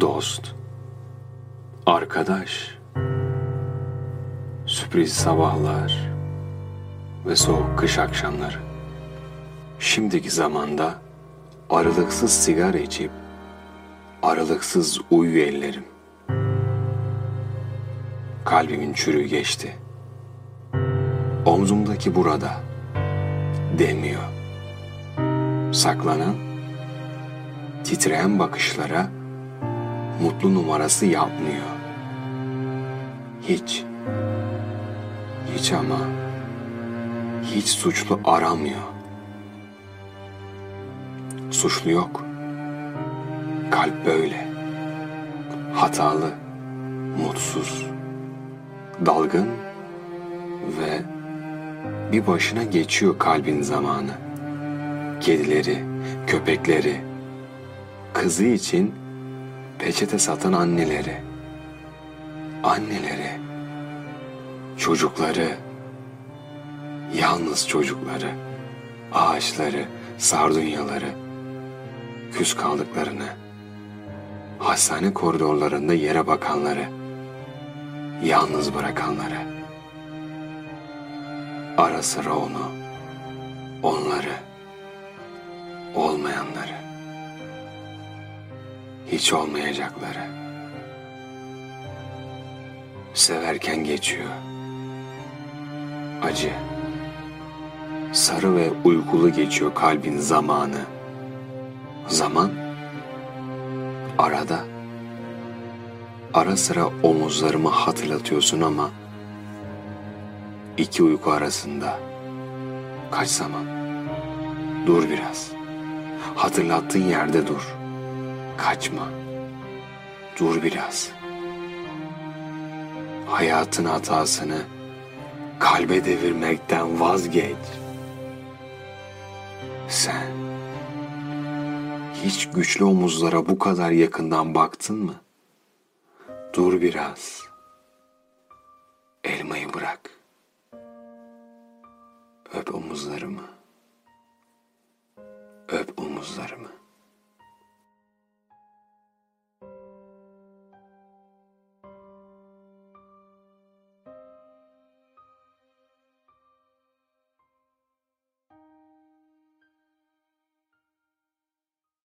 dost, arkadaş, sürpriz sabahlar ve soğuk kış akşamları. Şimdiki zamanda aralıksız sigara içip aralıksız uyu ellerim. Kalbimin çürüğü geçti. Omzumdaki burada demiyor. Saklanan, titreyen bakışlara mutlu numarası yapmıyor. Hiç, hiç ama hiç suçlu aramıyor. Suçlu yok. Kalp böyle. Hatalı, mutsuz, dalgın ve bir başına geçiyor kalbin zamanı. Kedileri, köpekleri, kızı için peçete satan anneleri, anneleri, çocukları, yalnız çocukları, ağaçları, sardunyaları, küs kaldıklarını, hastane koridorlarında yere bakanları, yalnız bırakanları, ara sıra onu, onları, olmayanları, hiç olmayacakları, severken geçiyor, acı, sarı ve uykulu geçiyor kalbin zamanı, zaman, arada, ara sıra omuzlarımı hatırlatıyorsun ama, iki uyku arasında, kaç zaman, dur biraz, hatırlattığın yerde dur, kaçma, dur biraz, hayatın hatasını kalbe devirmekten vazgeç. Sen hiç güçlü omuzlara bu kadar yakından baktın mı? Dur biraz. Elmayı bırak. Öp omuzlarımı. Öp omuzlarımı.